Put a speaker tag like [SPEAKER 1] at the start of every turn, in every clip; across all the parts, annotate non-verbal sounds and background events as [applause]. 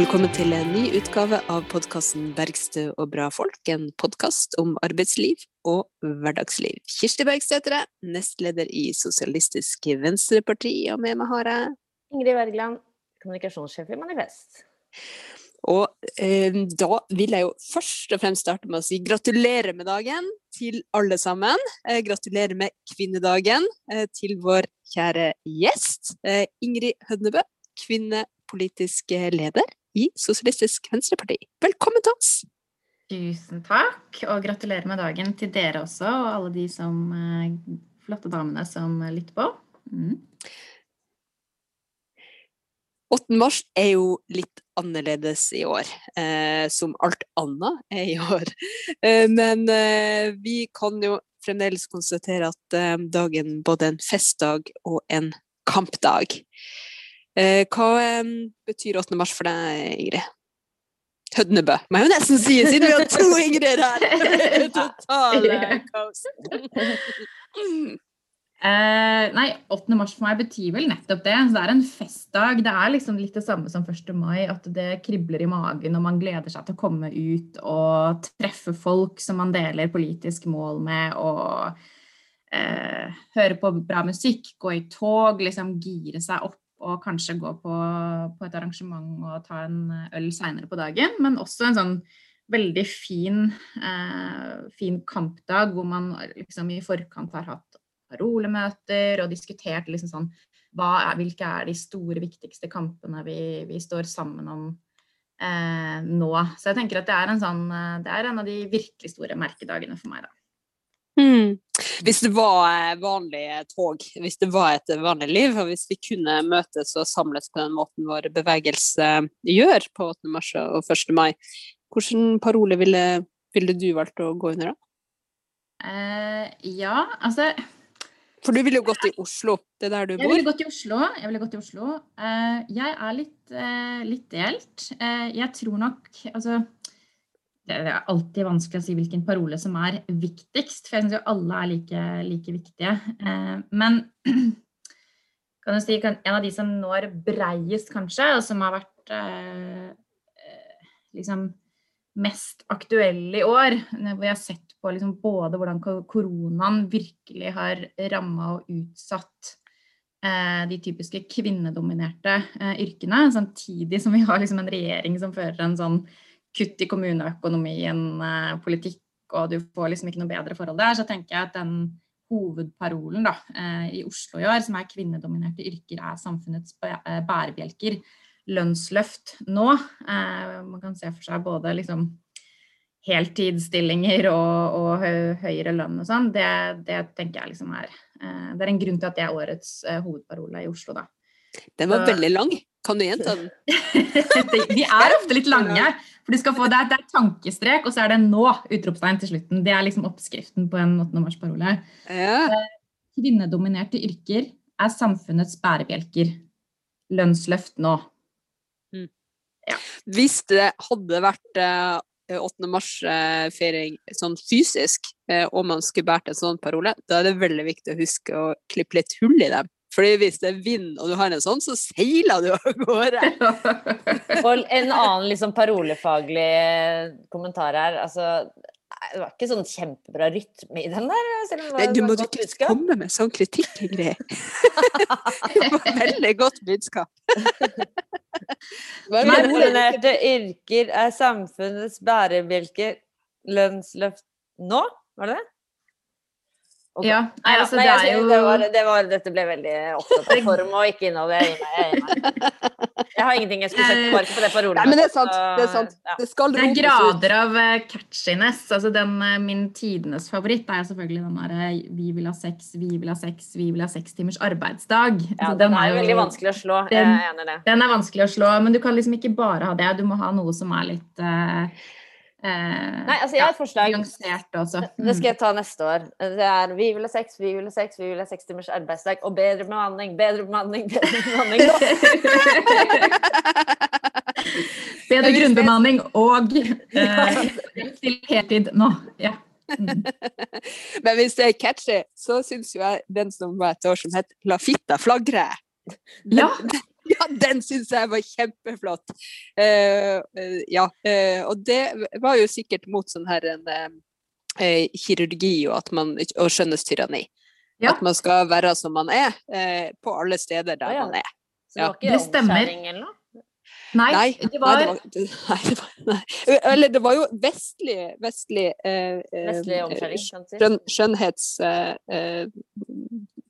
[SPEAKER 1] velkommen til en ny utgave av podkasten 'Bergstø og bra folk', en podkast om arbeidsliv og hverdagsliv. Kirsti Bergstø heter jeg, nestleder i Sosialistisk Venstreparti, og med meg har jeg
[SPEAKER 2] Ingrid Wergeland, kommunikasjonssjef i Manifest.
[SPEAKER 1] Og eh, da vil jeg jo først og fremst starte med å si gratulerer med dagen til alle sammen. Eh, gratulerer med kvinnedagen eh, til vår kjære gjest, eh, Ingrid Hødnebø, kvinne politisk leder i Sosialistisk Venstreparti. Velkommen til oss!
[SPEAKER 3] Tusen takk, og gratulerer med dagen til dere også, og alle de som, eh, flotte damene som lytter på. Mm.
[SPEAKER 1] 8. mars er jo litt annerledes i år, eh, som alt annet er i år. [laughs] Eh, men eh, vi kan jo fremdeles konstatere at eh, dagen både en festdag og en kampdag. Eh, hva betyr 8. mars for deg, Ingrid? Hødnebø, må jeg jo nesten si, siden vi har to Ingrid her! [laughs] [laughs] Totale kaos. [laughs]
[SPEAKER 3] Eh, nei, 8. mars for meg betyr vel nettopp det. det er en festdag. Det er liksom litt det samme som 1. mai, at det kribler i magen og man gleder seg til å komme ut og treffe folk som man deler politisk mål med, og eh, høre på bra musikk, gå i tog, liksom gire seg opp og kanskje gå på, på, et arrangement og ta en øl seinere på dagen. Men også en sånn veldig fin, eh, fin kampdag hvor man liksom i forkant har hatt parolemøter og diskutert liksom sånn er, Hvilke er de store, viktigste kampene vi, vi står sammen om eh, nå? Så jeg tenker at det er en sånn Det er en av de virkelig store merkedagene for meg, da.
[SPEAKER 1] Mm. Hvis det var eh, vanlige tog, hvis det var et vanlig liv, og hvis vi kunne møtes og samles på den måten vår bevegelse gjør på 8. mars og 1. mai, hvilken parole ville, ville, du valgt å gå under da?
[SPEAKER 3] Uh, ja, altså
[SPEAKER 1] For du ville jo gått i Oslo, det er der du bor?
[SPEAKER 3] Jeg ville gått i Oslo. Jeg ville gått i Oslo. Uh, jeg er litt, uh, litt delt. jeg tror nok Altså det er alltid vanskelig å si hvilken parole som er viktigst, for jeg syns jo alle er like, like viktige. Eh, men [clears throat] kan du si en av de som når breiest, kanskje, og som har vært eh, eh, liksom mest aktuelle i år, hvor jeg har sett på liksom både hvordan koronaen virkelig har ramma og utsatt de typiske kvinnedominerte yrkene, samtidig som vi har liksom en regjering som fører en sånn kutt i kommuneøkonomien, eh, politikk, og du får liksom ikke noe bedre forhold der, så tenker jeg at den hovedparolen da, eh, i Oslo i år, som er kvinnedominerte yrker, er samfunnets eh, bærebjelker. Lønnsløft nå. Man kan se for seg både liksom heltidsstillinger og, og høyere lønn og sånn. Det, det, tenker jeg liksom er Det er en grunn til at det er årets hovedparole i Oslo, da.
[SPEAKER 1] Den var veldig lang. Kan du gjenta den? [laughs]
[SPEAKER 3] de er ofte litt lange. For du skal få, det, er, det er tankestrek, og så er det 'nå' utropstegn til slutten. Det er liksom oppskriften på en 8. mars-parole. Ja. Eh, kvinnedominerte yrker er samfunnets bærebjelker. Lønnsløft nå.
[SPEAKER 1] Mm. Ja. Hvis det hadde vært uh, 8. mars-feiring sånn fysisk, uh, og man skulle båret en sånn parole, da er det veldig viktig å huske å klippe litt hull i dem. Fordi hvis det er vind og du har en sånn, så seiler du av gårde. [laughs]
[SPEAKER 2] og en annen liksom parolefaglig kommentar her. Altså, det var ikke sånn kjempebra rytme i den der.
[SPEAKER 1] Nei, du må ikke komme med sånn kritikk, Ingrid. [laughs] [laughs] det var veldig godt budskap.
[SPEAKER 2] Manipulerte yrker er samfunnets bærebjelke. Lønnsløft nå, var det det?
[SPEAKER 3] Okay. Ja, nei, altså,
[SPEAKER 2] nei, det, jo... det, var, det var, dette ble veldig opptatt av form og ikke innhold. Jeg, jeg, jeg, har ingenting jeg skulle sagt bare på det parolet.
[SPEAKER 1] men det er sant. Det er, sant.
[SPEAKER 3] Ja. Det, det er grader av uh, catchiness. Altså den, uh, min tidenes favoritt er selvfølgelig den derre 'vi vil ha sex, vi vil ha sex, vi vil ha seks timers arbeidsdag'.
[SPEAKER 2] Ja, den, den, er jo veldig vanskelig å slå. Den, jeg er enig i det.
[SPEAKER 3] Den er vanskelig å slå, men du kan liksom ikke bare ha det. Du må ha noe som er litt uh,
[SPEAKER 2] Eh, Nei, altså jeg har et forslag. Mm. Det skal jeg ta neste år. Det er vi vil ha sex, vi vil ha sex, vi vil ha seks timers arbeidsdag og bedre bemanning, bedre bemanning, bedre bemanning. [laughs]
[SPEAKER 3] bedre grunnbemanning og eh, til heltid nå. Ja. Mm. [laughs]
[SPEAKER 1] Men hvis det er catchy, så syns jo jeg den som var et år som het La fitta flagre.
[SPEAKER 3] Ja.
[SPEAKER 1] Ja, den syns jeg var kjempeflott! Uh, uh, ja, uh, og det var jo sikkert mot sånn her en kirurgi og, at man, og skjønnhetstyranni. Ja. At man skal være som man er, på alle steder der ja, ja. man er.
[SPEAKER 2] Så det var ikke det stemmer. eller noe?
[SPEAKER 3] Nei, nei, det var, [laughs] nei,
[SPEAKER 1] det var, nei, det var Eller det var jo vestlig Vestlig,
[SPEAKER 2] eh, vestlig
[SPEAKER 1] skjønn, skjønnhetsprega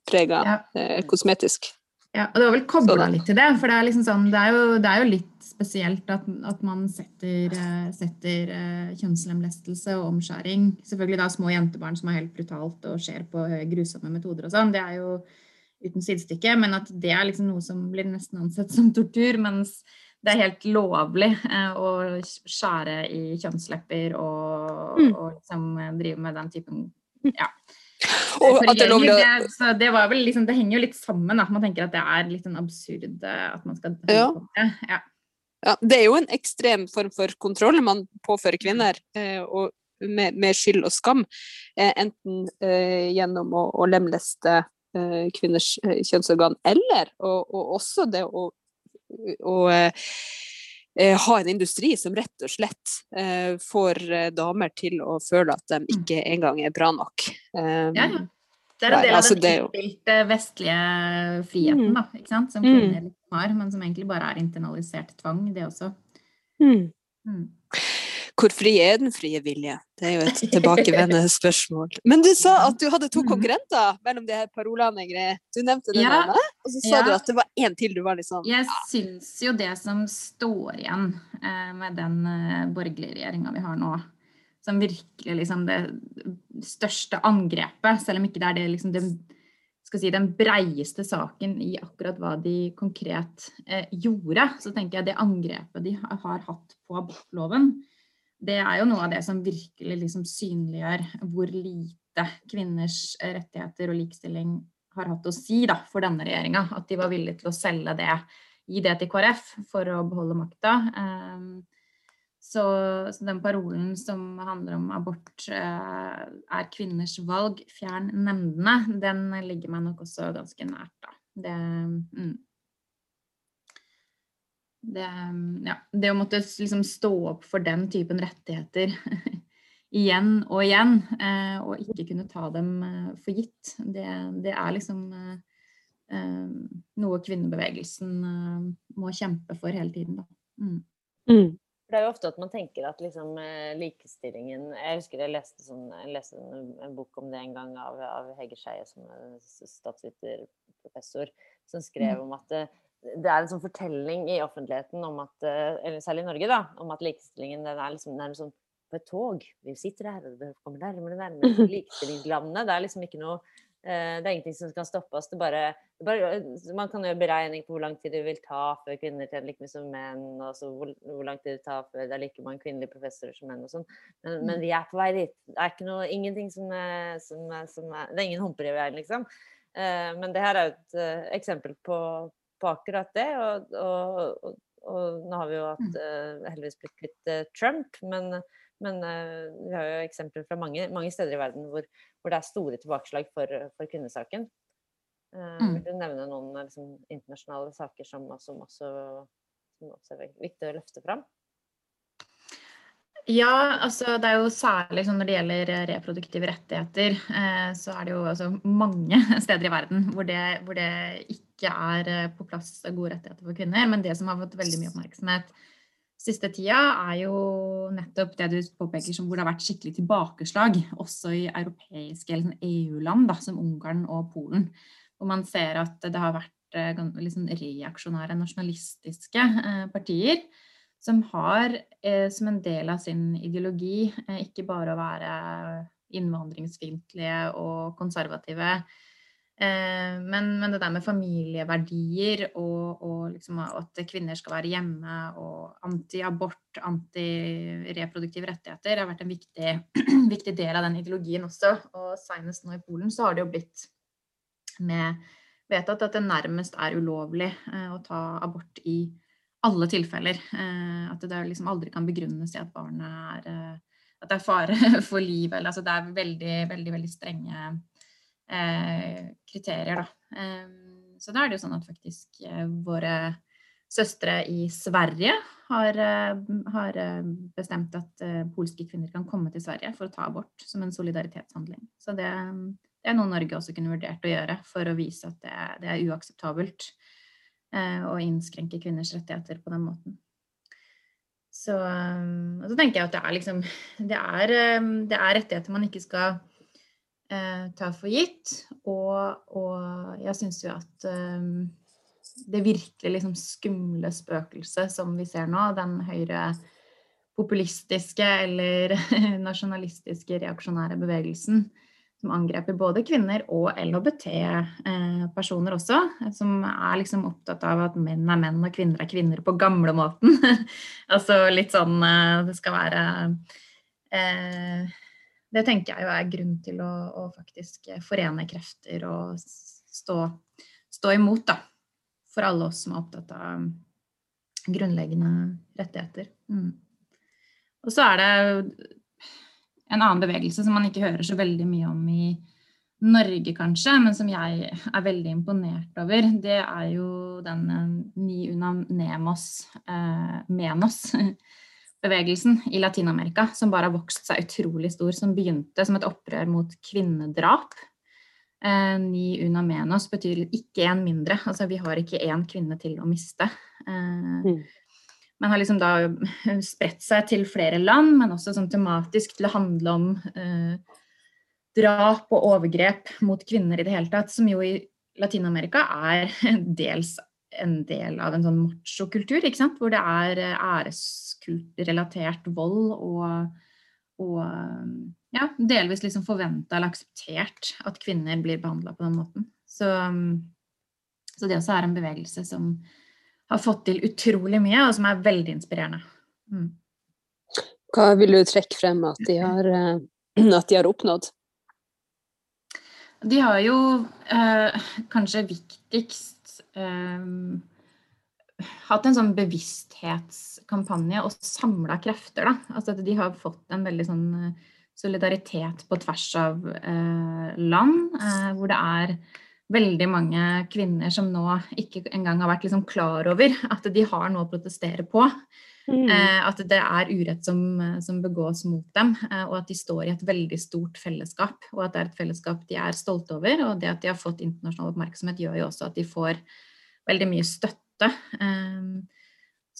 [SPEAKER 1] eh, ja. eh, kosmetisk.
[SPEAKER 3] Ja, og det var vel kobla litt til det. For det er, liksom sånn, det er, jo, det er jo, litt spesielt at, at man setter, eh, setter uh, kjønnslemlestelse og omskjæring Selvfølgelig da små jentebarn som er helt brutalt og skjer på grusomme metoder og sånn. Det er jo uten sidestykke. Men at det er liksom noe som blir nesten ansett som tortur. mens det er helt lovlig eh, å skjære i kjønnslepper og, mm. og liksom drive med den typen ja. At det, lovlig... det, så det, liksom, det henger jo litt sammen. At man tenker at det er litt sånn absurd eh, at man skal
[SPEAKER 1] ja. Ja. ja. Det er jo en ekstrem form for kontroll man påfører kvinner. Eh, med, med, skyld og skam. Eh, enten eh, gjennom å, å lemleste eh, kvinners kjønnsorgan, eller og, og også det å å eh, ha en industri som rett og slett eh, får eh, damer til å føle at de mm. ikke engang er bra nok.
[SPEAKER 3] Um, ja, ja. Det er en del av altså, den utspilte vestlige friheten mm. da, ikke sant? som kvinner mm. har, men som egentlig bare er internalisert tvang, det også.
[SPEAKER 1] Mm. Mm. Hvor fri er den frie vilje? Det er jo et tilbakevendende [laughs] spørsmål. Men du sa at du hadde to mm. konkurrenter mellom de her parolene. Du nevnte det, ja. og så sa ja. du at det var én til du var litt sånn
[SPEAKER 3] Jeg syns jo det som står igjen eh, med den eh, borgerlige regjeringa vi har nå, som virkelig liksom det største angrepet, selv om ikke det er det liksom det skal si, den breieste saken i akkurat hva de konkret eh, gjorde, så tenker jeg det angrepet de har hatt på abortloven, det er jo noe av det som virkelig liksom synliggjør hvor lite kvinners rettigheter og likestilling har hatt å si da, for denne regjeringa. At de var villige til å selge det, gi det til KrF for å beholde makta. Um, så, så, den parolen som handler om abort uh, er kvinners valg, fjern nemndene, den ligger meg nok også ganske nært, da. Det, mm det, ja, det å måtte liksom stå opp for den typen rettigheter [laughs] igjen og igjen, eh, og ikke kunne ta dem eh, for gitt, det, det er liksom eh, eh noe kvinnebevegelsen eh, må kjempe for hele tiden. Da. Mm.
[SPEAKER 2] Mm. Det er jo ofte at man tenker at liksom, eh, likestillingen Jeg husker jeg leste, sånn, jeg leste en, en, bok om det en gang av, av Hege Skeie, som er statsviterprofessor, som skrev mm. om at det er en sånn fortelling i offentligheten om at, eh, eller særlig i Norge, da, om at likestillingen den er liksom nærmest sånn på et tog. Vi sitter her, og det kommer nærmere og nærmere. [laughs] Likestillingslandet. Det er liksom ikke noe eh, Det er ingenting som kan stoppe oss. Det bare, det bare, man kan gjøre beregning på hvor lang tid det vil ta før kvinner tjener like mye som menn, og så hvor, hvor, lang tid det tar før det er like mange kvinnelige professorer som menn og sånn. Men, men, mm. vi er på vei dit. Det er ikke noe, ingenting som, som, som er, Det er ingen humper i veien, liksom. Men det her er jo et eksempel på, på akkurat det. Og, og, og, nå har vi jo hatt uh, heldigvis blitt kvitt uh, Trump, men, men uh, vi har jo eksempler fra mange, mange steder i verden hvor, hvor, det er store tilbakeslag for, for kvinnesaken. Mm. Vil du nevne noen liksom, internasjonale saker som, som, også, som også er viktig å løfte fram?
[SPEAKER 3] Ja, altså det er jo særlig sånn når det gjelder reproduktive rettigheter, eh, så er det jo altså mange [laughs] steder i verden hvor det, hvor det, ikke er eh, på plass gode rettigheter for kvinner. Men det som har fått veldig mye oppmerksomhet siste tida, er jo nettopp det du påpeker som hvor det har vært skikkelig tilbakeslag, også i europeiske eller sånn EU-land, som Ungarn og Polen. Hvor man ser at det har vært eh, liksom reaksjonære, nasjonalistiske partier som har eh, som en del av sin ideologi eh, ikke bare å være innvandringsfiendtlige og konservative, eh, men, men, det der med familieverdier og, og liksom at kvinner skal være hjemme og anti-abort, anti-reproduktive rettigheter har vært en viktig, [clears throat] viktig, del av den ideologien også. Og senest nå i Polen så har det jo blitt med vedtatt at det nærmest er ulovlig eh, å ta abort i alle tilfeller. Eh, at det liksom aldri kan begrunnes i at barnet er eh, At det er fare [laughs] for livet. Altså det er veldig, veldig, veldig strenge eh, kriterier, da. så da er det jo sånn at faktisk våre søstre i Sverige har, har, bestemt at polske kvinner kan komme til Sverige for å ta abort som en solidaritetshandling. Så det, det er noe Norge også kunne vurdert å gjøre for å vise at det, det er uakseptabelt å innskrenke kvinners rettigheter på den måten. Så, så tenker jeg at det er liksom Det er, det er rettigheter man ikke skal eh, ta for gitt. Og, og jeg syns jo at um, det virkelig liksom skumle spøkelset som vi ser nå, den høyre populistiske eller [laughs] nasjonalistiske reaksjonære bevegelsen, som angreper både kvinner og LHBT-personer også, som er liksom opptatt av at menn er menn og kvinner er kvinner på gamlemåten. [laughs] altså litt sånn eh, det skal være eh, det tenker jeg jo er grunn til å, å faktisk forene krefter og stå, stå, imot, da. For alle oss som er opptatt av grunnleggende rettigheter. Mm. Og så er det en annen bevegelse som man ikke hører så veldig mye om i Norge, kanskje, men som jeg er veldig imponert over, det er jo den eh, Ni unam Nemos eh, Menos [laughs] bevegelsen i Latin-Amerika, som bare har vokst seg utrolig stor, som begynte som et opprør mot kvinnedrap. Eh, ni una menos betyr ikke én mindre. Altså vi har ikke én kvinne til å miste. Eh, mm. Men har liksom da spredt seg til flere land, men også sånn tematisk til å handle om eh, drap og overgrep mot kvinner i det hele tatt, som jo i Latin-Amerika er [laughs] dels en del av en sånn machokultur, ikke sant? hvor det er æresrelatert æreskultrelatert vold og, og ja, delvis liksom forventa eller akseptert at kvinner blir behandla på den måten. Så, så, det også er en bevegelse som har fått til utrolig mye, og som er veldig inspirerende. Mm.
[SPEAKER 1] Hva vil du trekke frem at de har, eh, [clears throat] at de har oppnådd?
[SPEAKER 3] De har jo eh, kanskje viktigst hatt en sånn bevissthetskampanje og samla krefter. Da. Altså at de har fått en veldig sånn eh, solidaritet på tvers av eh, land, eh, hvor det er veldig mange kvinner som nå ikke engang har vært liksom klar over at de har noe å protestere på. Mm. Eh, at det er urett som, som begås mot dem, eh, og at de står i et veldig stort fellesskap. Og at det er et fellesskap de er stolte over. Og det at de har fått internasjonal oppmerksomhet, gjør jo også at de får veldig mye støtte. Eh,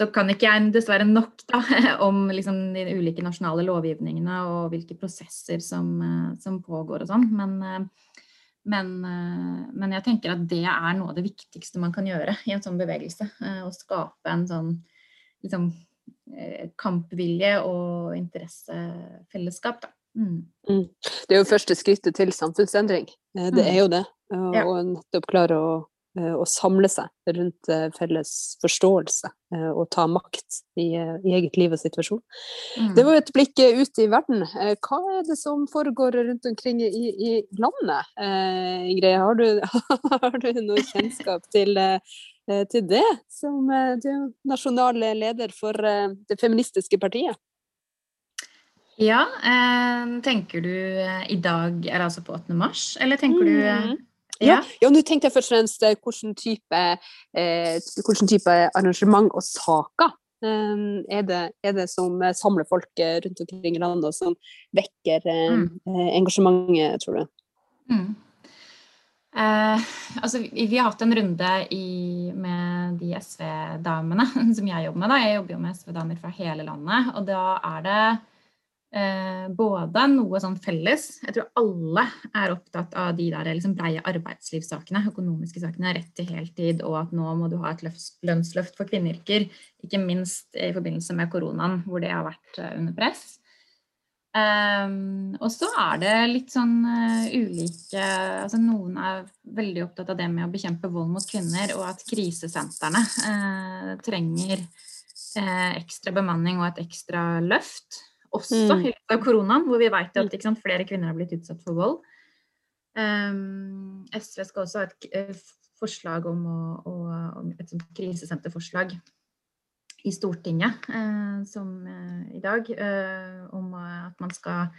[SPEAKER 3] så kan ikke jeg dessverre nok da, [laughs] om liksom de ulike nasjonale lovgivningene og hvilke prosesser som, som pågår og sånn. Men, men, men, jeg tenker at det er noe av det viktigste man kan gjøre i en sånn bevegelse. Å skape en sånn liksom, Eh, kampvilje og interessefellesskap. Da. Mm.
[SPEAKER 1] Mm. Det er jo første skrittet til samfunnsendring. Eh, det er mm. jo det. Å ja. nettopp klare å, eh, å, samle seg rundt felles forståelse og ta makt i, i eget liv og situasjon. Mm. Det var jo et blikk ut i verden. Hva er det som foregår rundt omkring i, i landet? Ingrid, har du, [laughs] har du noe kjennskap til Eh, til det, som eh, du nasjonal leder for eh, det feministiske partiet.
[SPEAKER 3] Ja, tenker du i dag er det altså på 8. mars, eller tenker du mm.
[SPEAKER 1] Ja, ja nå tenkte jeg først og fremst hvilken type, hvilken type arrangement og saker er det, er det, som samler folk rundt omkring i landet, og som vekker mm. engasjementet, tror du? Mm.
[SPEAKER 3] Eh, altså, vi har hatt en runde i, med de SV-damene [laughs] som jeg jobber med. Da. Jeg jobber jo med SV-damer fra hele landet. Og da er det eh, både noe sånn felles Jeg tror alle er opptatt av de der liksom breie arbeidslivssakene, økonomiske sakene, rett til heltid, og at nå må du ha et lønnsløft for kvinneyrker. Ikke minst i forbindelse med koronaen, hvor det har vært eh, under press. Um, og så er det litt sånn uh, ulike altså Noen er veldig opptatt av det med å bekjempe vold mot kvinner, og at krisesentrene uh, trenger uh, ekstra bemanning og et ekstra løft. Også mm. av koronaen, hvor vi vet at sant, flere kvinner har blitt utsatt for vold. Um, SV skal også ha et forslag om, å, å, et krisesenterforslag i Stortinget eh, som eh, i dag, eh, om at man skal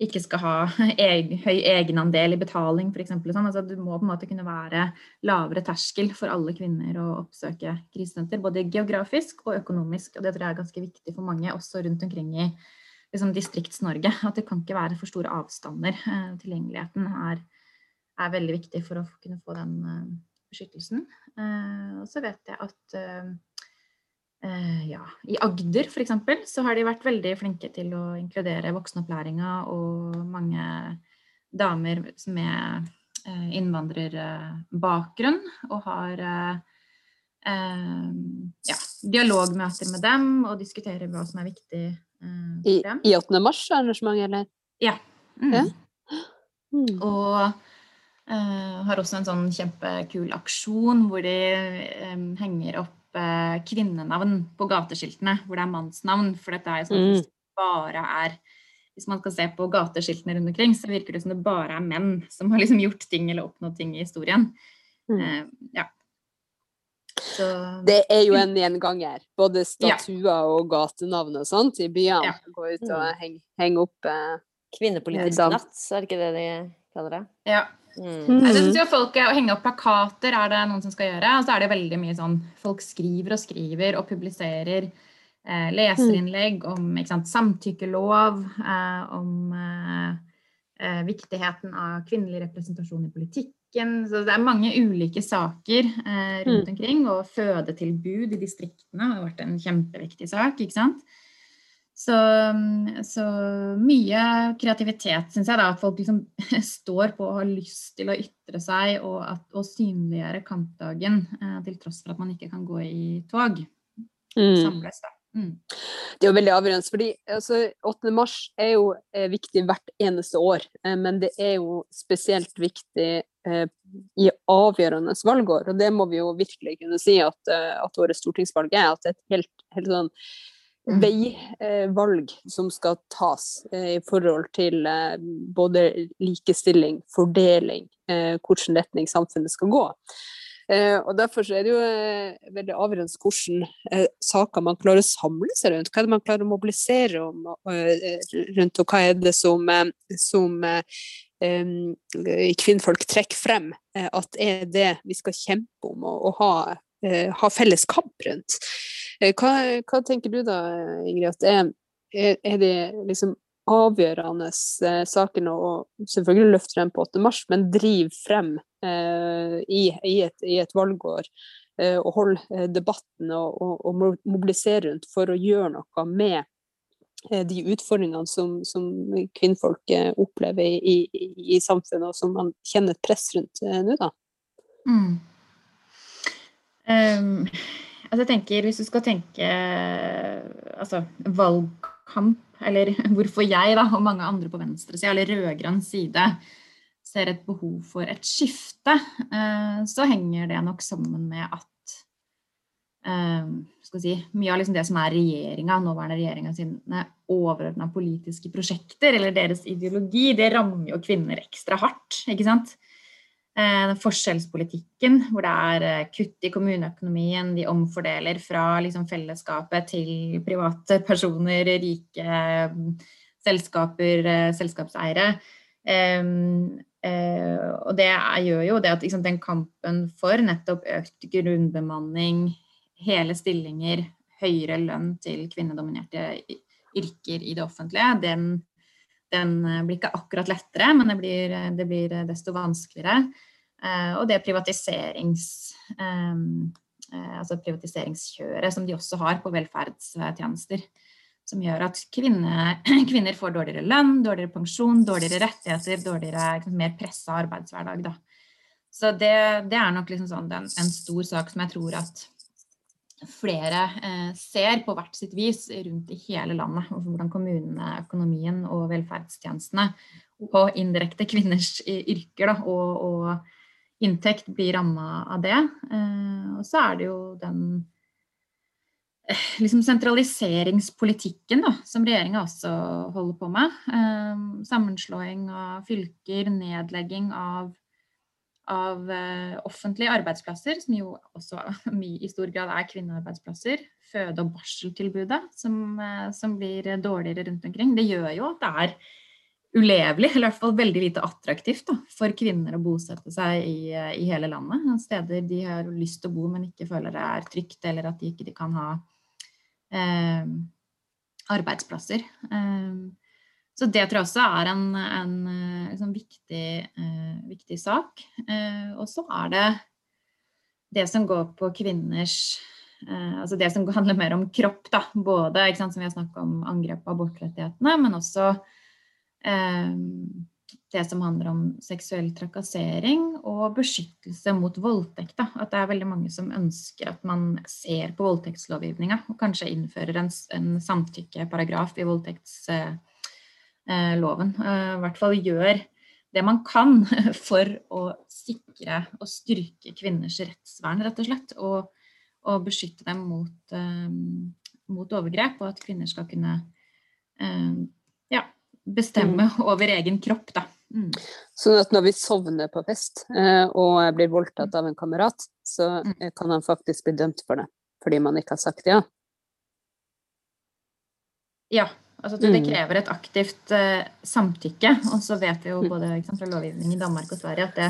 [SPEAKER 3] ikke skal ha [laughs] eg, høy egenandel i betaling, f.eks. Sånn. Altså, du må på en måte kunne være lavere terskel for alle kvinner å oppsøke krisesenter. Både geografisk og økonomisk. Og det tror jeg er ganske viktig for mange, også rundt omkring i liksom, Distrikts-Norge. At det kan ikke være for store avstander. Tilgjengeligheten er, er, veldig viktig for å kunne få den beskyttelsen. Og så vet jeg at uh, ja. I Agder f.eks. så har de vært veldig flinke til å inkludere voksenopplæringa og mange damer med uh, innvandrerbakgrunn. Og har uh, ja, dialogmøter med dem og diskuterer hva som er viktig
[SPEAKER 1] I, I 8. mars-arrangementet, eller?
[SPEAKER 3] Ja. Mm. ja. Mm. Og har også en sånn kjempekul aksjon hvor de henger opp opp kvinnenavn på gateskiltene hvor det er mannsnavn. For dette er jo sånn at det bare er Hvis man skal se på gateskiltene rundt omkring, så virker det som det bare er menn som har liksom gjort ting eller oppnådd ting i historien. Mm. Uh, ja.
[SPEAKER 1] Så, det er jo en gjenganger. Både statuer ja. og gatenavn og sånt i byene. Ja. Gå ut og mm. henge, heng opp eh,
[SPEAKER 2] Kvinnepolitisk natt, er det ikke det de kaller det?
[SPEAKER 3] Ja. Mm. Jeg synes jo folk Å henge opp plakater er det noen som skal gjøre. Og så er det veldig mye sånn Folk skriver og skriver og publiserer eh, leserinnlegg om sant, samtykkelov, eh, om eh, eh, viktigheten av kvinnelig representasjon i politikken. Så det er mange ulike saker eh, rundt mm. omkring. Og fødetilbud i distriktene har vært en kjempeviktig sak. ikke sant? Så, så, mye kreativitet, syns jeg. da, At folk liksom [laughs] står på og har lyst til å ytre seg og, at, og synliggjøre kampdagen eh, til tross for at man ikke kan gå i tog. Mm. Samles, da. Mm.
[SPEAKER 1] Det er jo veldig avgjørende. fordi altså, 8. mars er jo eh, viktig hvert eneste år. Eh, men det er jo spesielt viktig eh, i avgjørende valgår. Og det må vi jo virkelig kunne si at, eh, at årets stortingsvalg er. At det er et helt, helt sånn Mm. Veivalg som skal tas eh, i forhold til eh, både likestilling, fordeling, eh, hvilken retning samfunnet skal gå. Og Derfor er det jo veldig avgjørende hvilke saker man klarer å samle seg rundt. Hva er det man klarer å mobilisere om, rundt, og hva er det som, som kvinnfolk trekker frem at er det vi skal kjempe om og ha, ha felles kamp rundt. Eh, hva, hva, tenker du da, Ingrid, at er, er de liksom avgjørende eh, sakene å selvfølgelig løfte frem på 8. mars, men drive frem eh, i, i, et, i, et, valgår eh, og holde eh, debatten og, og, og, mobilisere rundt for å gjøre noe med eh, de utfordringene som, som kvinnfolk opplever i, i, samfunnet, og som man kjenner et press rundt nå, da? Mm.
[SPEAKER 3] Um Altså jeg tenker, Hvis du skal tenke altså, valgkamp, eller [laughs] hvorfor jeg da, og mange andre på venstresida, eller rød-grønn side, ser et behov for et skifte, eh, så henger det nok sammen med at eh, si, mye av liksom det som er regjeringa, nåværende regjeringa sine overordna politiske prosjekter, eller deres ideologi, det rammer jo kvinner ekstra hardt. ikke sant? Eh, forskjellspolitikken, hvor det er eh, kutt i kommuneøkonomien. De omfordeler fra liksom, fellesskapet til private personer, rike mm, selskaper, eh, selskapseiere. Og det gjør jo det at liksom, den kampen for nettopp økt grunnbemanning, hele stillinger, høyere lønn til kvinnedominerte yrker i det offentlige, den den eh, blir ikke akkurat lettere, men det blir, eh, det blir eh, desto vanskeligere. Og det privatiserings, altså privatiseringskjøret som de også har på velferdstjenester. Som gjør at kvinner, [clears throat] kvinner får dårligere lønn, dårligere pensjon, dårligere rettigheter, dårligere, liksom, mer pressa arbeidshverdag. Da. Så det, det, er nok liksom sånn, en, en stor sak som jeg tror at flere eh, ser på hvert sitt vis rundt i hele landet. Hvordan kommunene, økonomien og velferdstjenestene og indirekte kvinners yrker da, og, og, inntekt blir ramma av det. Eh, og så er det jo den eh, liksom sentraliseringspolitikken da, som regjeringa også holder på med. Eh, sammenslåing av fylker, nedlegging av av offentlige arbeidsplasser, som jo også [laughs] i stor grad er kvinnearbeidsplasser. Føde- og barseltilbudet, som, som, blir dårligere rundt omkring. Det gjør jo at det er ulevelig, eller i hvert fall veldig lite attraktivt da, for kvinner å bosette seg i, i, hele landet. Steder de har lyst til å bo, men ikke føler det er trygt, eller at de ikke de kan ha eh, arbeidsplasser. Eh, så det tror jeg også er en, en, en liksom viktig, eh, viktig, sak. Eh, og så er det det som går på kvinners eh, Altså det som handler mer om kropp, da. Både sant, som vi har snakket om angrep på abortrettighetene, men også det som handler om seksuell trakassering og beskyttelse mot voldtekt. Da. At det er veldig mange som ønsker at man ser på voldtektslovgivninga og kanskje innfører en, en samtykkeparagraf i voldtektsloven. Eh, I hvert fall gjør det man kan [laughs] for å sikre og styrke kvinners rettsvern, rett og slett. Og, og beskytte dem mot, um, mot, overgrep, og at kvinner skal kunne um, bestemme mm. over egen kropp, da. Mm.
[SPEAKER 1] Sånn at når vi sovner på fest eh, og blir voldtatt av en kamerat, så mm. eh, kan han faktisk bli dømt for det, fordi man ikke har sagt ja?
[SPEAKER 3] Ja. Altså det mm. krever et aktivt uh, samtykke. Og så vet vi jo både sant, fra lovgivning i Danmark og Sverige at det,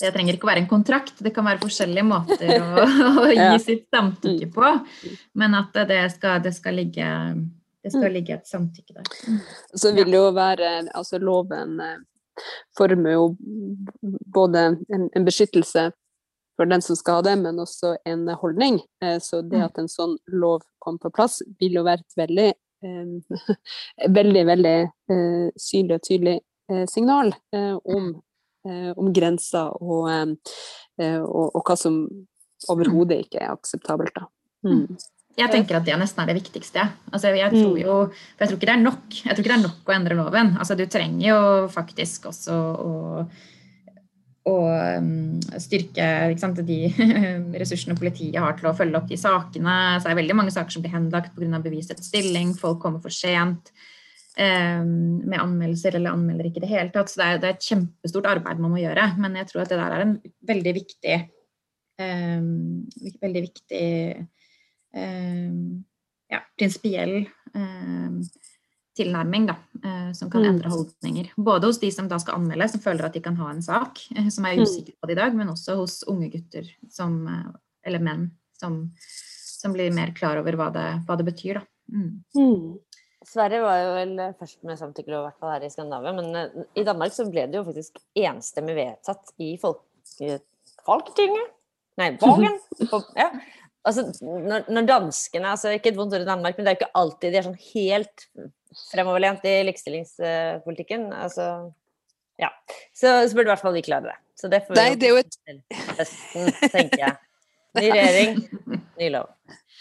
[SPEAKER 3] det, trenger ikke å være en kontrakt. Det kan være forskjellige måter å, [laughs] å gi sitt samtykke på. Men at det skal, det skal ligge det skal mm. ligge et samtykke der. Mm.
[SPEAKER 1] Så vil det jo være Altså loven eh, former jo både en, en, beskyttelse for den som skal ha det, men også en holdning. Eh, så det mm. at en sånn lov kom på plass, vil jo være et veldig eh, [laughs] veldig, veldig synlig og tydelig signal om, om grenser og, og, og, hva som overhodet ikke er akseptabelt. Da. Mm.
[SPEAKER 3] Jeg tenker at det nesten er det viktigste. Altså, jeg tror mm. jo, for jeg tror ikke det er nok. Jeg tror ikke det er nok å endre loven. Altså, du trenger jo faktisk også å, å um, styrke sant, de [laughs] ressursene politiet har til å følge opp de sakene. Så det er veldig mange saker som blir henlagt pga. bevisets stilling. Folk kommer for sent um, med anmeldelser eller anmelder ikke i det hele tatt. Så det er, det er, et kjempestort arbeid man må gjøre. Men jeg tror at det der er en veldig viktig, um, veldig viktig ja, prinsipiell ehm, tilnærming da, eh, som kan mm. endre holdninger. Både hos de som da skal anmelde, som føler at de kan ha en sak, eh, som er mm. usikre på det i dag, men også hos unge gutter som, eh, eller menn som, som, blir mer klar over hva det, hva det betyr. Da. Mm.
[SPEAKER 2] Mm. Sverige var jo vel først med samtykkelov, i hvert fall her i Skandinavia. Men i Danmark så ble det jo faktisk enstemmig vedtatt i Folketinget. Nei, Vågen! [laughs] Ja altså, når, når, danskene altså Ikke et vondt ord i Danmark, men det er jo ikke alltid de er sånn helt fremoverlent i likestillingspolitikken. Altså, ja. Så, så burde i hvert fall vi klare det. Så det får vi
[SPEAKER 1] Nei, det er jo et...
[SPEAKER 2] høsten, tenker jeg. Ny regjering, ny lov.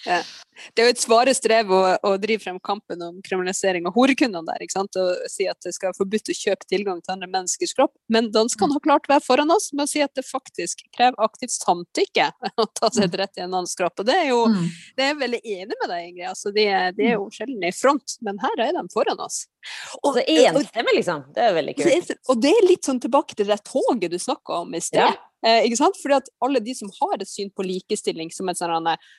[SPEAKER 1] Ja. Det er jo et svare strev å, å, drive frem kampen om kriminalisering av horekundene der. ikke sant? Og si at det skal være forbudt å kjøpe tilgang til andre menneskers kropp. Men danskene har klart å være foran oss med å si at det faktisk krever aktivt samtykke å ta seg et rett i en annens kropp. Og det er jo mm. det er jeg veldig enig med deg, Ingrid. Altså, de, de, er jo sjelden i front, men her er de foran oss.
[SPEAKER 2] Og, så enstemmig, liksom. Det er veldig kult.
[SPEAKER 1] Og det er litt sånn tilbake til det toget du snakka om i sted. Ja. Eh, ikke sant? Fordi at alle de som har et syn på likestilling som et sånn eh,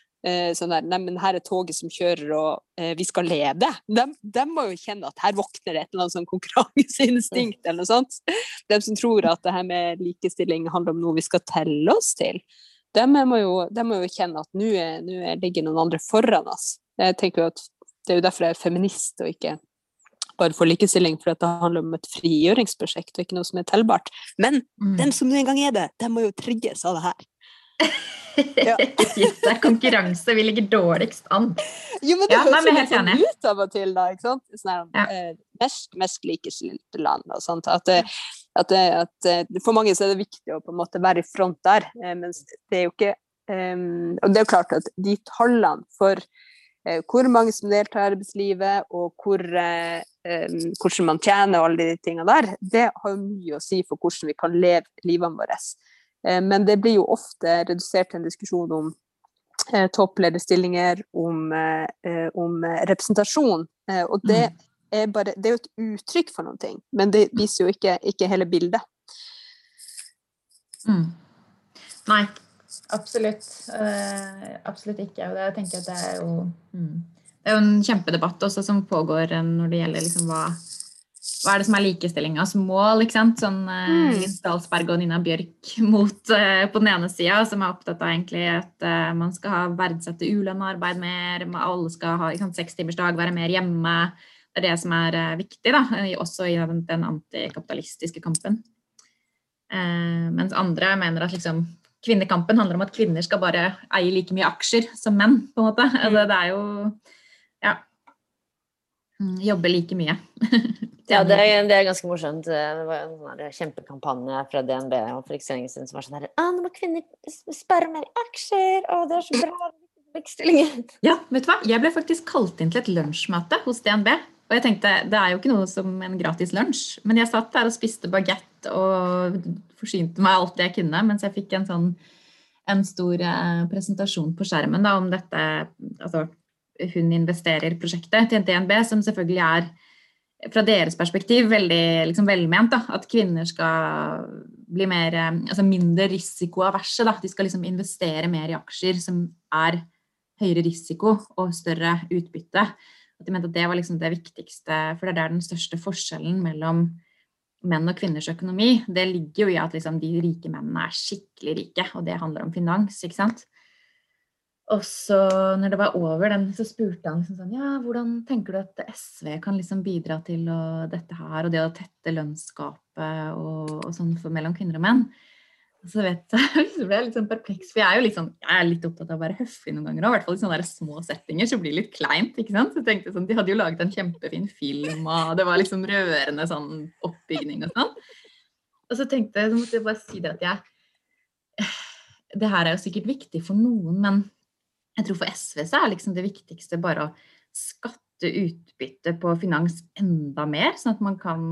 [SPEAKER 1] sånn der, Neimen, her er toget som kjører, og eh, vi skal lede. De, de, må jo kjenne at her våkner det et eller annet sånn konkurranseinstinkt eller noe sånt. De som tror at det her med likestilling handler om noe vi skal telle oss til, de må jo, de må jo kjenne at nå ligger noen andre foran oss. Jeg tenker jo at Det er jo derfor jeg er feminist og ikke bare for likestilling, for det handler om et frigjøringsprosjekt og ikke noe som er tellbart. Men mm. den som nå engang er det, de må jo trigges av det her.
[SPEAKER 3] Ja. [laughs] det er konkurranse. Vi ligger dårligst an.
[SPEAKER 1] Jo, men det ja, høres litt sånn ut av og til, da. ikke sant? Sånn ja. eh, mest, mest likestilte land og sånt. At, at, at, for mange så er det viktig å på en måte være i front der. Eh, mens det er jo ikke um, Og det er jo klart at de tallene for uh, hvor mange som deltar i arbeidslivet, og hvor, uh, um, hvordan man tjener og alle de tingene der, det har jo mye å si for hvordan vi kan leve livene våre. Eh, men det blir jo ofte redusert til en diskusjon om eh, topplederstillinger, om, eh, om representasjon. Og det mm. er, bare, det er jo et uttrykk for noen ting, men det viser jo ikke, ikke hele bildet.
[SPEAKER 3] Mm. Nei, absolutt. Uh, absolutt ikke. Og det, jeg tenker at det er jo mm. Det er jo en kjempedebatt også som pågår når det gjelder liksom hva hva er det som er likestillingas mål? ikke sant? Sånn uh, mm. Stalsberg og Nina Bjørk [laughs] mot uh, på den ene sida, som er opptatt av egentlig at uh, man skal ha verdsette ulønna arbeid mer, alle skal ha sekstimersdag, være mer hjemme. Det er det som er viktig, da, også i den, den antikapitalistiske kampen. mens andre mener at liksom kvinnekampen handler om at kvinner skal bare eie like mye aksjer som menn, på en måte. Mm. Altså, det er jo ja. Mm, jobbe like mye. [laughs]
[SPEAKER 2] ja, det er, det er, ganske morsomt. Det var en sånn kjempekampanje fra DNB for ikke så som var sånn her Nå må kvinner spare mer aksjer! Å, det er så bra! [laughs]
[SPEAKER 3] Ja, vet du hva? Jeg ble faktisk kalt inn til et lunsjmøte hos DNB. Og jeg tenkte, Det er jo ikke noe som en gratis lunsj, men jeg satt der og spiste bagett og forsynte meg alt det jeg kunne, mens jeg fikk en sånn en stor eh, presentasjon på skjermen da, om dette altså Hun investerer-prosjektet til NTNB, som selvfølgelig er fra deres perspektiv veldig liksom, velment. Da, at kvinner skal bli mer, eh, altså mindre risikoaverse. De skal liksom investere mer i aksjer som er høyere risiko og større utbytte. At de mente at det var liksom det viktigste, for det er den største forskjellen mellom menn og kvinners økonomi. Det ligger jo i at liksom de rike mennene er skikkelig rike, og det handler om finans, ikke sant. Og så når det var over den, så spurte han liksom sånn Ja, hvordan tenker du at SV kan liksom bidra til å, dette her, og det å tette lønnsgapet og, og sånn for, mellom kvinner og menn? så vet jeg, [laughs] så ble jeg litt sånn perpleks, for jeg er jo litt sånn, jeg er litt opptatt av å være høflig noen ganger òg. I hvert fall i sånne der små settinger så blir det litt kleint. ikke sant? Så jeg tenkte sånn, De hadde jo laget en kjempefin film, og det var liksom rørende sånn oppbygning og sånn. Og så tenkte jeg, så måtte jeg bare si det at jeg [sighs] Det her er jo sikkert viktig for noen, men jeg tror for SV så er liksom det viktigste bare å skatte utbytte på finans enda mer, sånn at man kan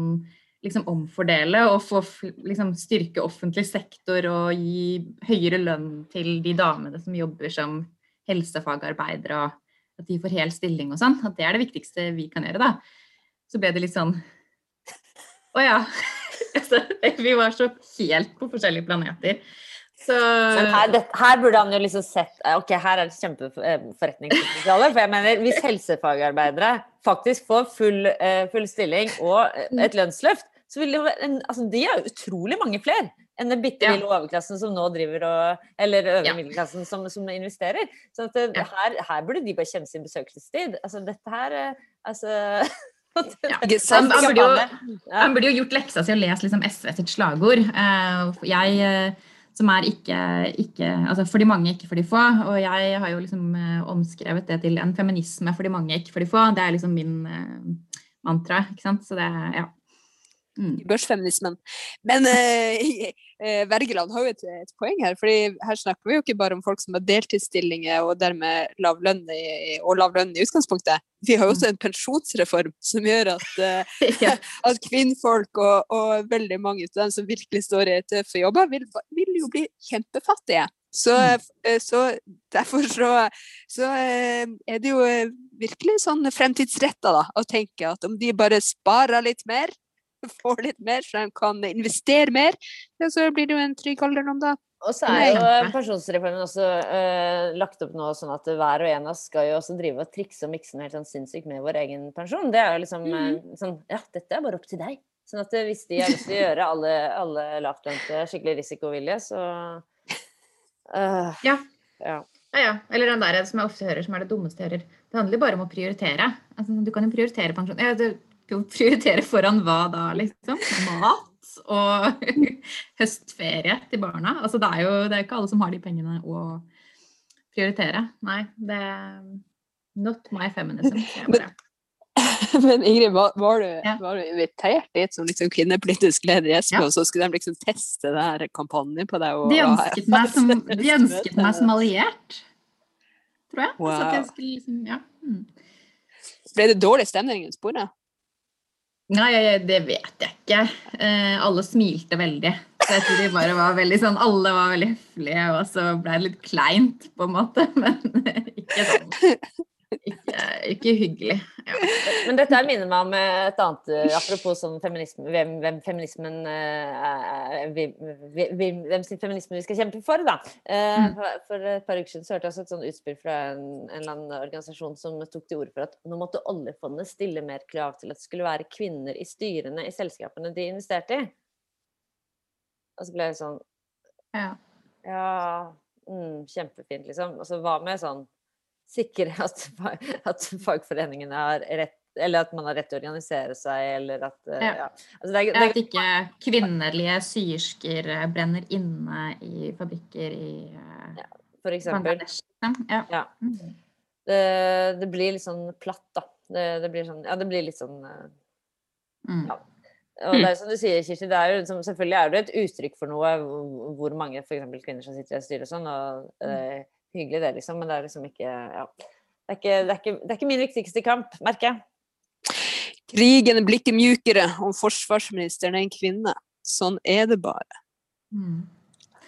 [SPEAKER 3] liksom omfordele og få liksom, styrke offentlig sektor og gi høyere lønn til de damene som jobber som helsefagarbeidere, og at de får hel stilling og sånn. At det er det viktigste vi kan gjøre, da. Så ble det litt sånn Å ja. [laughs] vi var så helt på forskjellige planeter.
[SPEAKER 2] Så... Men her, det, her, burde han jo liksom sett Ok, her er det kjempeforretningspotensial. For jeg mener, hvis helsefagarbeidere faktisk får full, uh, full stilling og et lønnsløft, så vil det være en, altså, De er jo utrolig mange flere enn den bitte lille ja. overklassen som nå driver og Eller øvre ja. middelklassen som, som, investerer. Så at det, ja. her, her, burde de bare kjenne sin besøkelsestid. Altså dette her eh, Altså [laughs]
[SPEAKER 3] ja. han, burde jo, han, burde jo, gjort leksa si og lest liksom SV sitt slagord. Jeg som er ikke, ikke, altså for de mange, ikke for de få. Og jeg har jo liksom uh, omskrevet det til en feminisme for de mange, ikke for de få. Det er liksom min mantra. ikke sant? Så det, ja.
[SPEAKER 1] Mm. Børsfeminismen. Men eh, [laughs] eh, Wergeland har jo et, et, poeng her. fordi her snakker vi jo ikke bare om folk som har deltidsstillinger og dermed lav lønn i, og lav lønn i utgangspunktet. Vi har jo også en pensjonsreform som gjør at, [laughs] eh, [laughs] at kvinnfolk og, og, veldig mange av dem som virkelig står i tøffe jobber, vil, vil jo bli kjempefattige. Så, mm. Eh, så, derfor så, så, eh, er det jo eh, virkelig sånn fremtidsretta å tenke at om de bare sparer litt mer, [laughs] får litt mer, så de kan investere mer, så blir det jo en trygg alderdom da.
[SPEAKER 2] Og så er jo pensjonsreformen også uh, lagt opp nå sånn at hver og en av oss skal jo også drive og trikse og mikse helt sånn sinnssykt med vår egen pensjon. Det er jo liksom mm. sånn Ja, dette er bare opp til deg. Sånn at hvis de har lyst til å gjøre alle, alle lavtlønte skikkelig risikovillige, så
[SPEAKER 3] uh, ja. ja. Ja, ja. Eller den der som jeg ofte hører, som er det dummeste jeg hører. Det handler bare om å prioritere. Altså, du kan jo prioritere pensjon. Ja, det, prioritere foran hva da, liksom? Mat og [laughs] høstferie til barna. Altså, det er jo det er ikke alle som har de pengene å prioritere. Nei, det not my feminism.
[SPEAKER 1] Men, [laughs] men Ingrid, var, var, du, ja. var, du, invitert dit som liksom kvinnepolitisk leder i SV, ja. og så skulle de liksom teste denne kampanjen på deg?
[SPEAKER 3] Og, de, ønsket meg som, de [laughs] ønsket meg som alliert, tror jeg. Wow. jeg skulle, liksom, ja. mm.
[SPEAKER 1] Ble det dårlig stemning rundt sporet?
[SPEAKER 3] Nei, det vet jeg ikke. Eh, alle smilte veldig. Så jeg tror de bare var veldig sånn Alle var veldig høflige, og så ble det litt kleint, på en måte. [laughs] Men ikke sånn Ikke, ikke hyggelig.
[SPEAKER 2] Men dette minner meg om et annet eh, Apropos sånn feminisme, hvem, hvem feminismen uh, Hvem sin feminisme vi skal kjempe for, da. Uh, for, for, et par uker siden så hørte jeg også et sånn utspill fra en, en, eller annen organisasjon som tok til orde for at nå måtte oljefondet stille mer krav til at det skulle være kvinner i styrene i selskapene de investerte i. Og så ble jeg sånn
[SPEAKER 3] Ja.
[SPEAKER 2] ja mm, kjempefint, liksom. Og så hva med sånn sikre [laughs] at, at fagforeningene har rett eller at man har rett til å organisere seg, eller at uh, ja.
[SPEAKER 3] ja. Altså, det er, det er, At ikke kvinnelige syersker eh, brenner inne i fabrikker i uh,
[SPEAKER 2] ja, For eksempel.
[SPEAKER 3] Liksom. Ja.
[SPEAKER 2] ja. Mm. Det, det, blir litt sånn platt, da. Det, det, blir sånn Ja, det blir litt sånn mm. Ja. Og det er som du sier, Kirsti, det er jo, liksom, selvfølgelig er det et uttrykk for noe hvor mange f.eks. kvinner som sitter i et styre og sånn. og mm hyggelig, det, liksom. Men det er liksom ikke Ja. Det er ikke, det er ikke, det er ikke min viktigste kamp, merker jeg.
[SPEAKER 1] Krigen blir ikke mjukere om forsvarsministeren er en kvinne. Sånn er det bare. Mm.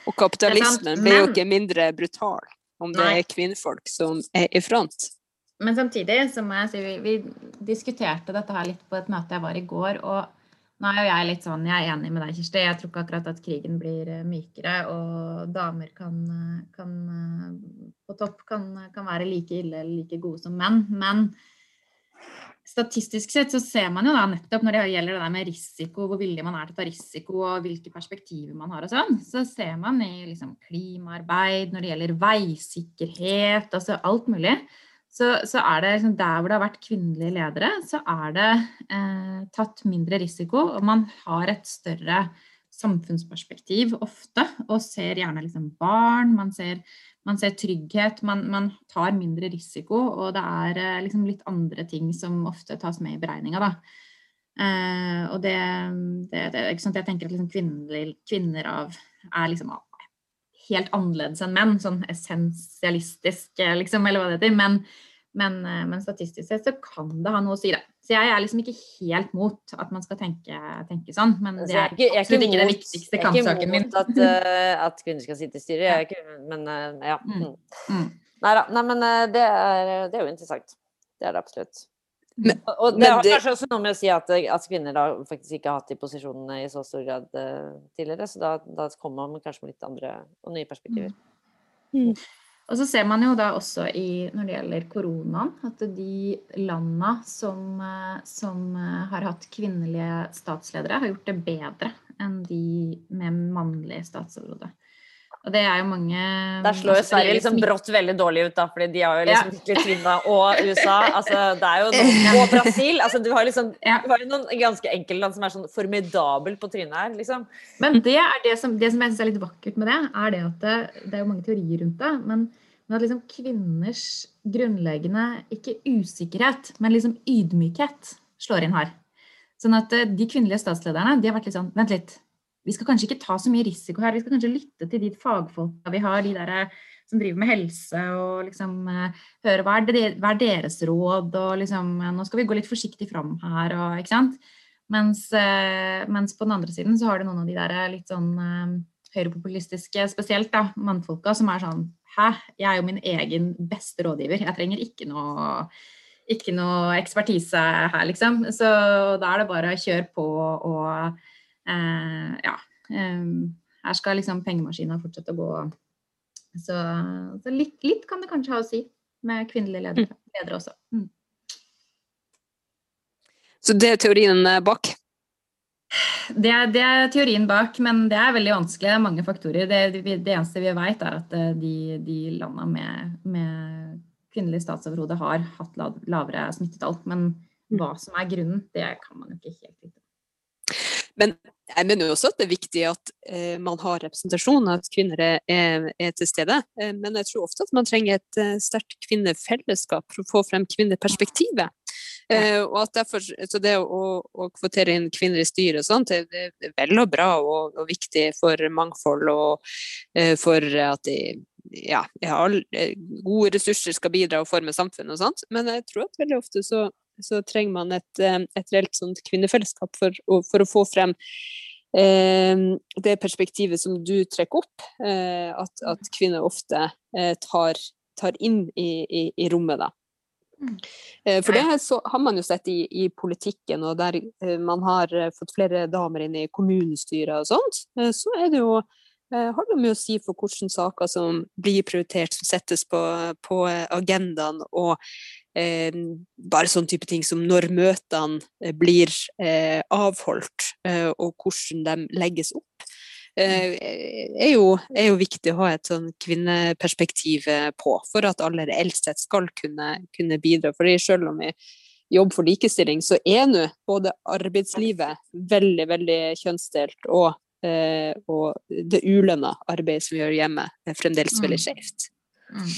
[SPEAKER 1] Og kapitalismen blir jo ikke mindre brutal om det er kvinnfolk som er i front.
[SPEAKER 3] Men samtidig så må jeg si vi, vi diskuterte dette her litt på et møte jeg var i går. og nå er jo jeg litt sånn, jeg er enig med deg, Kirsti. Jeg tror ikke akkurat at krigen blir eh, mykere. Og damer kan, eh, kan eh, på topp kan, kan, være like ille eller like gode som menn. Men statistisk sett så ser man jo da nettopp når det gjelder det der med risiko, hvor villig man er til å ta risiko og hvilke perspektiver man har og sånn, så ser man i liksom klimaarbeid, når det gjelder veisikkerhet, altså alt mulig så, så, er det liksom der hvor det har vært kvinnelige ledere, så er det eh, tatt mindre risiko. Og man har et større samfunnsperspektiv ofte, og ser gjerne liksom barn. Man ser, man ser trygghet. Man, man, tar mindre risiko, og det er eh, liksom litt andre ting som ofte tas med i beregninga, da. Eh, og det, det, det? Jeg tenker at liksom kvinner, kvinner av er liksom helt annerledes enn menn, sånn essensialistisk, eh, liksom, eller hva det heter. Men, men, eh, men, statistisk sett så kan det ha noe å si, det. Så jeg er liksom ikke helt mot at man skal tenke, tenke sånn, men det er absolutt ikke, ikke, den viktigste kampsaken min.
[SPEAKER 2] Jeg er ikke mot at, uh, at, kvinner skal sitte i styret, ikke, men ja. Mm. Mm. Nei da. Nei, men det, er, det er jo interessant. Det er det absolutt. Men, og det har kanskje også noe med å si at, at, kvinner da faktisk ikke har hatt de posisjonene i så stor grad uh, tidligere, så da, da, kommer man kanskje med litt andre og nye perspektiver.
[SPEAKER 3] Mm. Mm. Og så ser man jo da også i, når det gjelder koronaen, at de landa som, eh, som eh, har hatt kvinnelige statsledere, har gjort det bedre enn de med mannlig statsoverhode. Og det er jo mange
[SPEAKER 2] Der slår jo Sverige liksom brått veldig dårlig ut, da, fordi de har jo liksom ja. tvinna Og USA. Altså, det er jo [laughs] noen, Og Brasil. Altså, du har liksom du har jo noen ganske enkeltland som er sånn formidabel på trynet her, liksom.
[SPEAKER 3] Men det er det som, det som jeg syns er litt vakkert med det, er det at det, det er jo mange teorier rundt det. men men at liksom kvinners grunnleggende, ikke usikkerhet, men liksom ydmykhet slår inn her. Sånn at eh, de kvinnelige statslederne de har vært litt sånn Vent litt, vi skal kanskje ikke ta så mye risiko her. Vi skal kanskje lytte til de fagfolka vi har, de der eh, som driver med helse, og liksom uh, høre hva er, det, hva er, deres råd, og liksom uh, Nå skal vi gå litt forsiktig fram her, og ikke sant. Mens, mens, på den andre siden så har du noen av de der litt sånn høyrepopulistiske, spesielt da, mannfolka, som er sånn Hæ, jeg er jo min egen beste rådgiver. Jeg trenger ikke noe ikke noe ekspertise her, liksom. Så da er det bare å kjøre på og eh, ja. Eh, her skal liksom pengemaskina fortsette å gå. Så, så litt, litt, kan det kanskje ha å si med kvinnelige ledere, mm. ledere også. Mm.
[SPEAKER 1] Så det er teorien bak?
[SPEAKER 3] Det er, det er, teorien bak, men det er veldig vanskelig. Det er mange faktorer. Det, det eneste vi vet, er at eh, de, de landa med, med kvinnelig statsoverhode har hatt lavere smittetall. Men mm. hva som er grunnen, det kan man jo ikke helt vite.
[SPEAKER 1] Men jeg mener jo også at det er viktig at eh, man har representasjon, at kvinner er, er til stede. Eh, men jeg tror ofte at man trenger et eh, sterkt kvinnefellesskap for å få frem kvinneperspektivet. Eh, og at derfor, så det å, å, kvotere inn kvinner i styret sånt, det, er vel og bra og, og viktig for mangfold og eh, for at de ja, eh, gode ressurser skal bidra og forme samfunnet og sånt. Men jeg tror at veldig ofte så så trenger man et, eh, et reelt sånt kvinnefellesskap for, for, å få frem eh, det perspektivet som du trekker opp, eh, at, at, kvinner ofte tar, tar, inn i, i, i rommet. Da.
[SPEAKER 3] Mm.
[SPEAKER 1] For det så, har man jo sett i, i politikken, og der man har fått flere damer inn i kommunestyret og sånt, så er det jo har det mye å si for hvilke saker som blir prioritert, som settes på, på agendaen, og eh, bare sånn type ting som når møtene eh, blir eh, avholdt, eh, og hvordan de legges opp. eh, Er jo, er jo viktig å ha et sånn kvinneperspektiv eh, på, for at alle reelt sett skal kunne, kunne bidra. For selv om vi jobb for likestilling, så er nå både arbeidslivet veldig, veldig kjønnsdelt, og, eh, og det ulønna arbeidet som vi gjør hjemme, er fremdeles veldig
[SPEAKER 3] Mm.
[SPEAKER 1] skjevt.
[SPEAKER 3] Mm.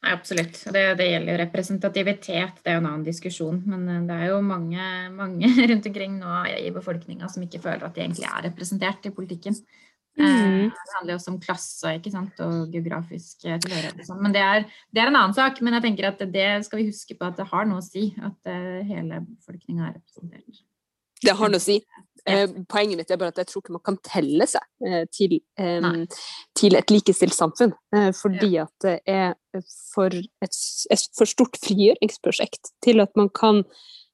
[SPEAKER 3] Nei, absolutt. Det, det gjelder jo representativitet, det er jo en annen diskusjon. Men eh, det er jo mange, [laughs] mange rundt omkring nå i befolkninga som ikke føler at de egentlig er representert i politikken. Eh,
[SPEAKER 1] Mm.
[SPEAKER 3] Det handler jo også om klasse ikke sant? og geografisk eh, tilhørighet. sånn. Men det er, det er en annen sak. Men jeg tenker at det skal vi huske på at det har noe å si. At eh, hele befolkninga er representert.
[SPEAKER 1] Det har noe å si.
[SPEAKER 3] Ja.
[SPEAKER 1] Eh, poenget mitt er bare at jeg tror ikke man kan telle seg eh, til, eh, til et likestilt samfunn. Eh, fordi at det er for et, et for stort frigjøringsprosjekt til at man kan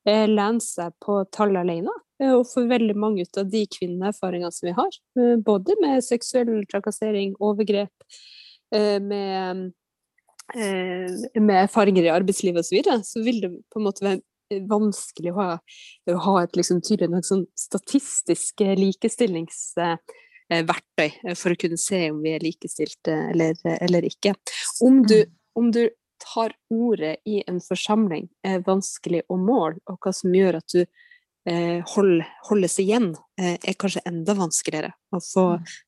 [SPEAKER 1] eh, lene seg på tall alene. Eh, og for veldig mange ut av de kvinneerfaringene som vi har, eh, både med seksuell trakassering, overgrep, eh, med, eh, med erfaringer i arbeidslivet osv., så, videre, så vil det på en måte være vanskelig å ha, å ha et liksom tydelig sånn statistisk eh, likestillingsverktøy eh, for å kunne se om vi er likestilte eller, eller ikke. Om du, om du tar ordet i en forsamling, er vanskelig å måle, og hva som gjør at du eh, hold, holdes igjen, eh, er kanskje enda vanskeligere å få,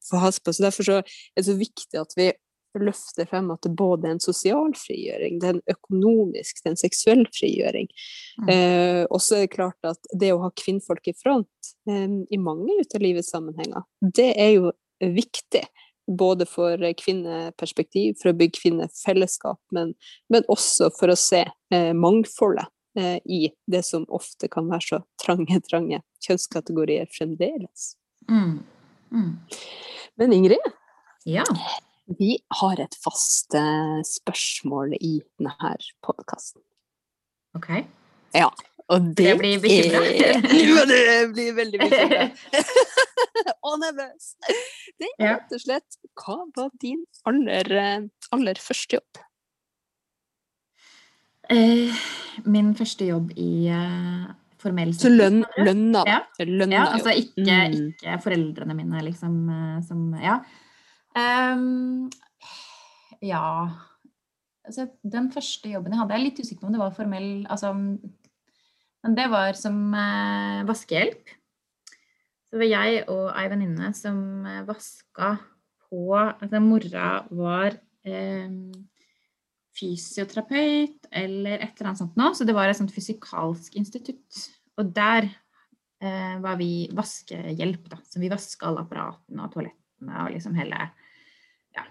[SPEAKER 1] få has på. Så derfor så er det så viktig at vi løfter frem at det både er en sosial frigjøring, det er en økonomisk, det er en seksuell frigjøring.
[SPEAKER 3] Mm.
[SPEAKER 1] Eh, og så er det klart at det å ha kvinnfolk i front eh, i mange ut av livets sammenhenger, det er jo viktig. Både for kvinneperspektiv, for å bygge kvinnefellesskap, men, men også for å se eh, mangfoldet eh, i det som ofte kan være så trange, trange kjønnskategorier fremdeles.
[SPEAKER 3] Mm. Mm.
[SPEAKER 1] Men Ingrid,
[SPEAKER 3] Ja.
[SPEAKER 1] Vi har et fast eh, spørsmål i denne podkasten.
[SPEAKER 3] OK.
[SPEAKER 1] Og det,
[SPEAKER 3] Jeg blir bekymra.
[SPEAKER 1] er [laughs] Ja, du blir veldig bekymra. [laughs] [laughs] og nervøs. Det er
[SPEAKER 3] Ja.
[SPEAKER 1] rett og slett Hva var din aller, eh, aller første jobb?
[SPEAKER 3] Eh, min første jobb i eh, formell
[SPEAKER 1] Så lønn, lønna,
[SPEAKER 3] Ja.
[SPEAKER 1] Lønna,
[SPEAKER 3] Ja, altså ikke,
[SPEAKER 1] Mm.
[SPEAKER 3] ikke foreldrene mine, liksom, som Ja. Ehm, ja altså, Den første jobben jeg hadde, jeg er litt usikker på om det var formell altså, Men det var som eh, vaskehjelp. Så det var jeg og ei venninne som eh, vaska på altså, Mora var eh, fysioterapeut eller et eller annet sånt nå, så det var et sånt fysikalsk institutt. Og der eh, var vi vaskehjelp, da. Så vi vaska alle apparatene og toalettene og liksom hele Ja.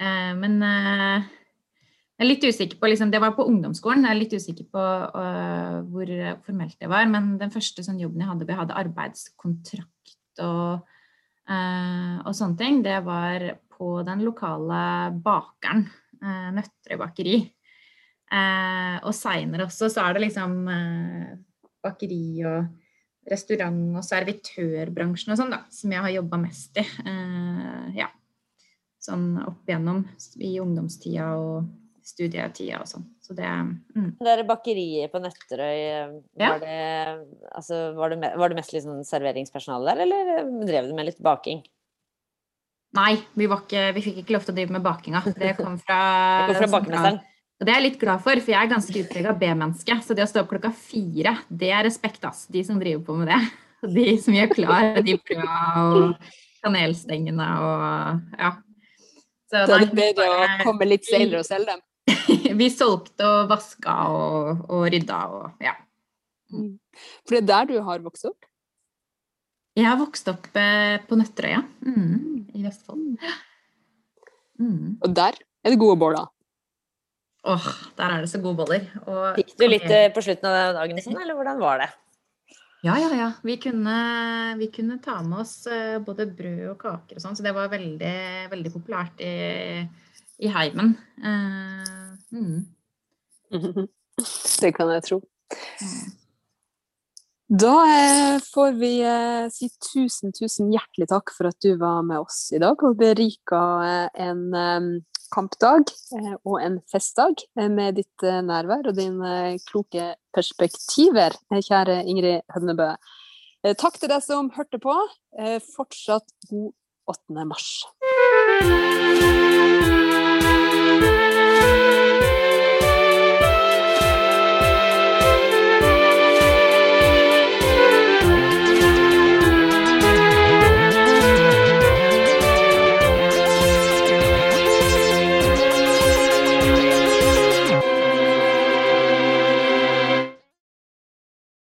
[SPEAKER 3] Eh, men eh, jeg er litt usikker på liksom, Det var på ungdomsskolen. Jeg er litt usikker på uh, hvor formelt det var. Men den første sånn jobben jeg hadde, vi hadde arbeidskontrakt og, øh, og sånne ting, det var på den lokale bakeren. Uh, Nøtterøy bakeri. Eh, og seinere også så er det liksom bakeri og restaurant og servitørbransjen og sånn, da, som jeg har jobba mest i. Eh, ja. Sånn opp igjennom i ungdomstida og studietida og sånn. Så det mm.
[SPEAKER 2] Det der bakeriet på Nøtterøy, eh,
[SPEAKER 3] Ja.
[SPEAKER 2] var, det, altså, var, det, var det mest liksom serveringspersonale der, eller eh, drev du med litt baking?
[SPEAKER 3] Nei, vi, var ikke, vi fikk ikke lov til å drive med bakinga. Det kom fra, [laughs]
[SPEAKER 2] Det kom fra
[SPEAKER 3] sentral-
[SPEAKER 2] bakmesteren.
[SPEAKER 3] Og det er jeg litt glad for, for jeg er ganske utprega B-menneske. Så det å stå opp klokka fire, det er respekt, ass. De som driver på med det. De som gjør klar de brøda og kanelstengene og ja. Så
[SPEAKER 1] Da er det bedre å komme litt senere og selge dem. [laughs]
[SPEAKER 3] vi solgte og vaska og, og rydda og ja.
[SPEAKER 1] For det er der du har vokst opp?
[SPEAKER 3] Jeg har vokst opp eh, på Nøtterøya mm, i Vestfold. Mm.
[SPEAKER 1] Og der er det gode boller.
[SPEAKER 3] Åh, der er det så gode boller. Og
[SPEAKER 2] Fikk du litt eh, på slutten av dagen, sånn, eller hvordan var det?
[SPEAKER 3] Ja, ja, ja. Vi kunne, vi kunne ta med oss eh, både brød og kaker og sånn, så det var veldig, veldig populært i, i heimen. Uh, mm. [laughs]
[SPEAKER 1] Det kan jeg tro.
[SPEAKER 3] Mm.
[SPEAKER 1] Da får vi si tusen, tusen hjertelig takk for at du var med oss i dag og berika en kampdag eh, og en festdag eh, med ditt nærvær og dine kloke perspektiver, kjære Ingrid Hødnebø. takk til deg som hørte på. fortsatt god 8. mars.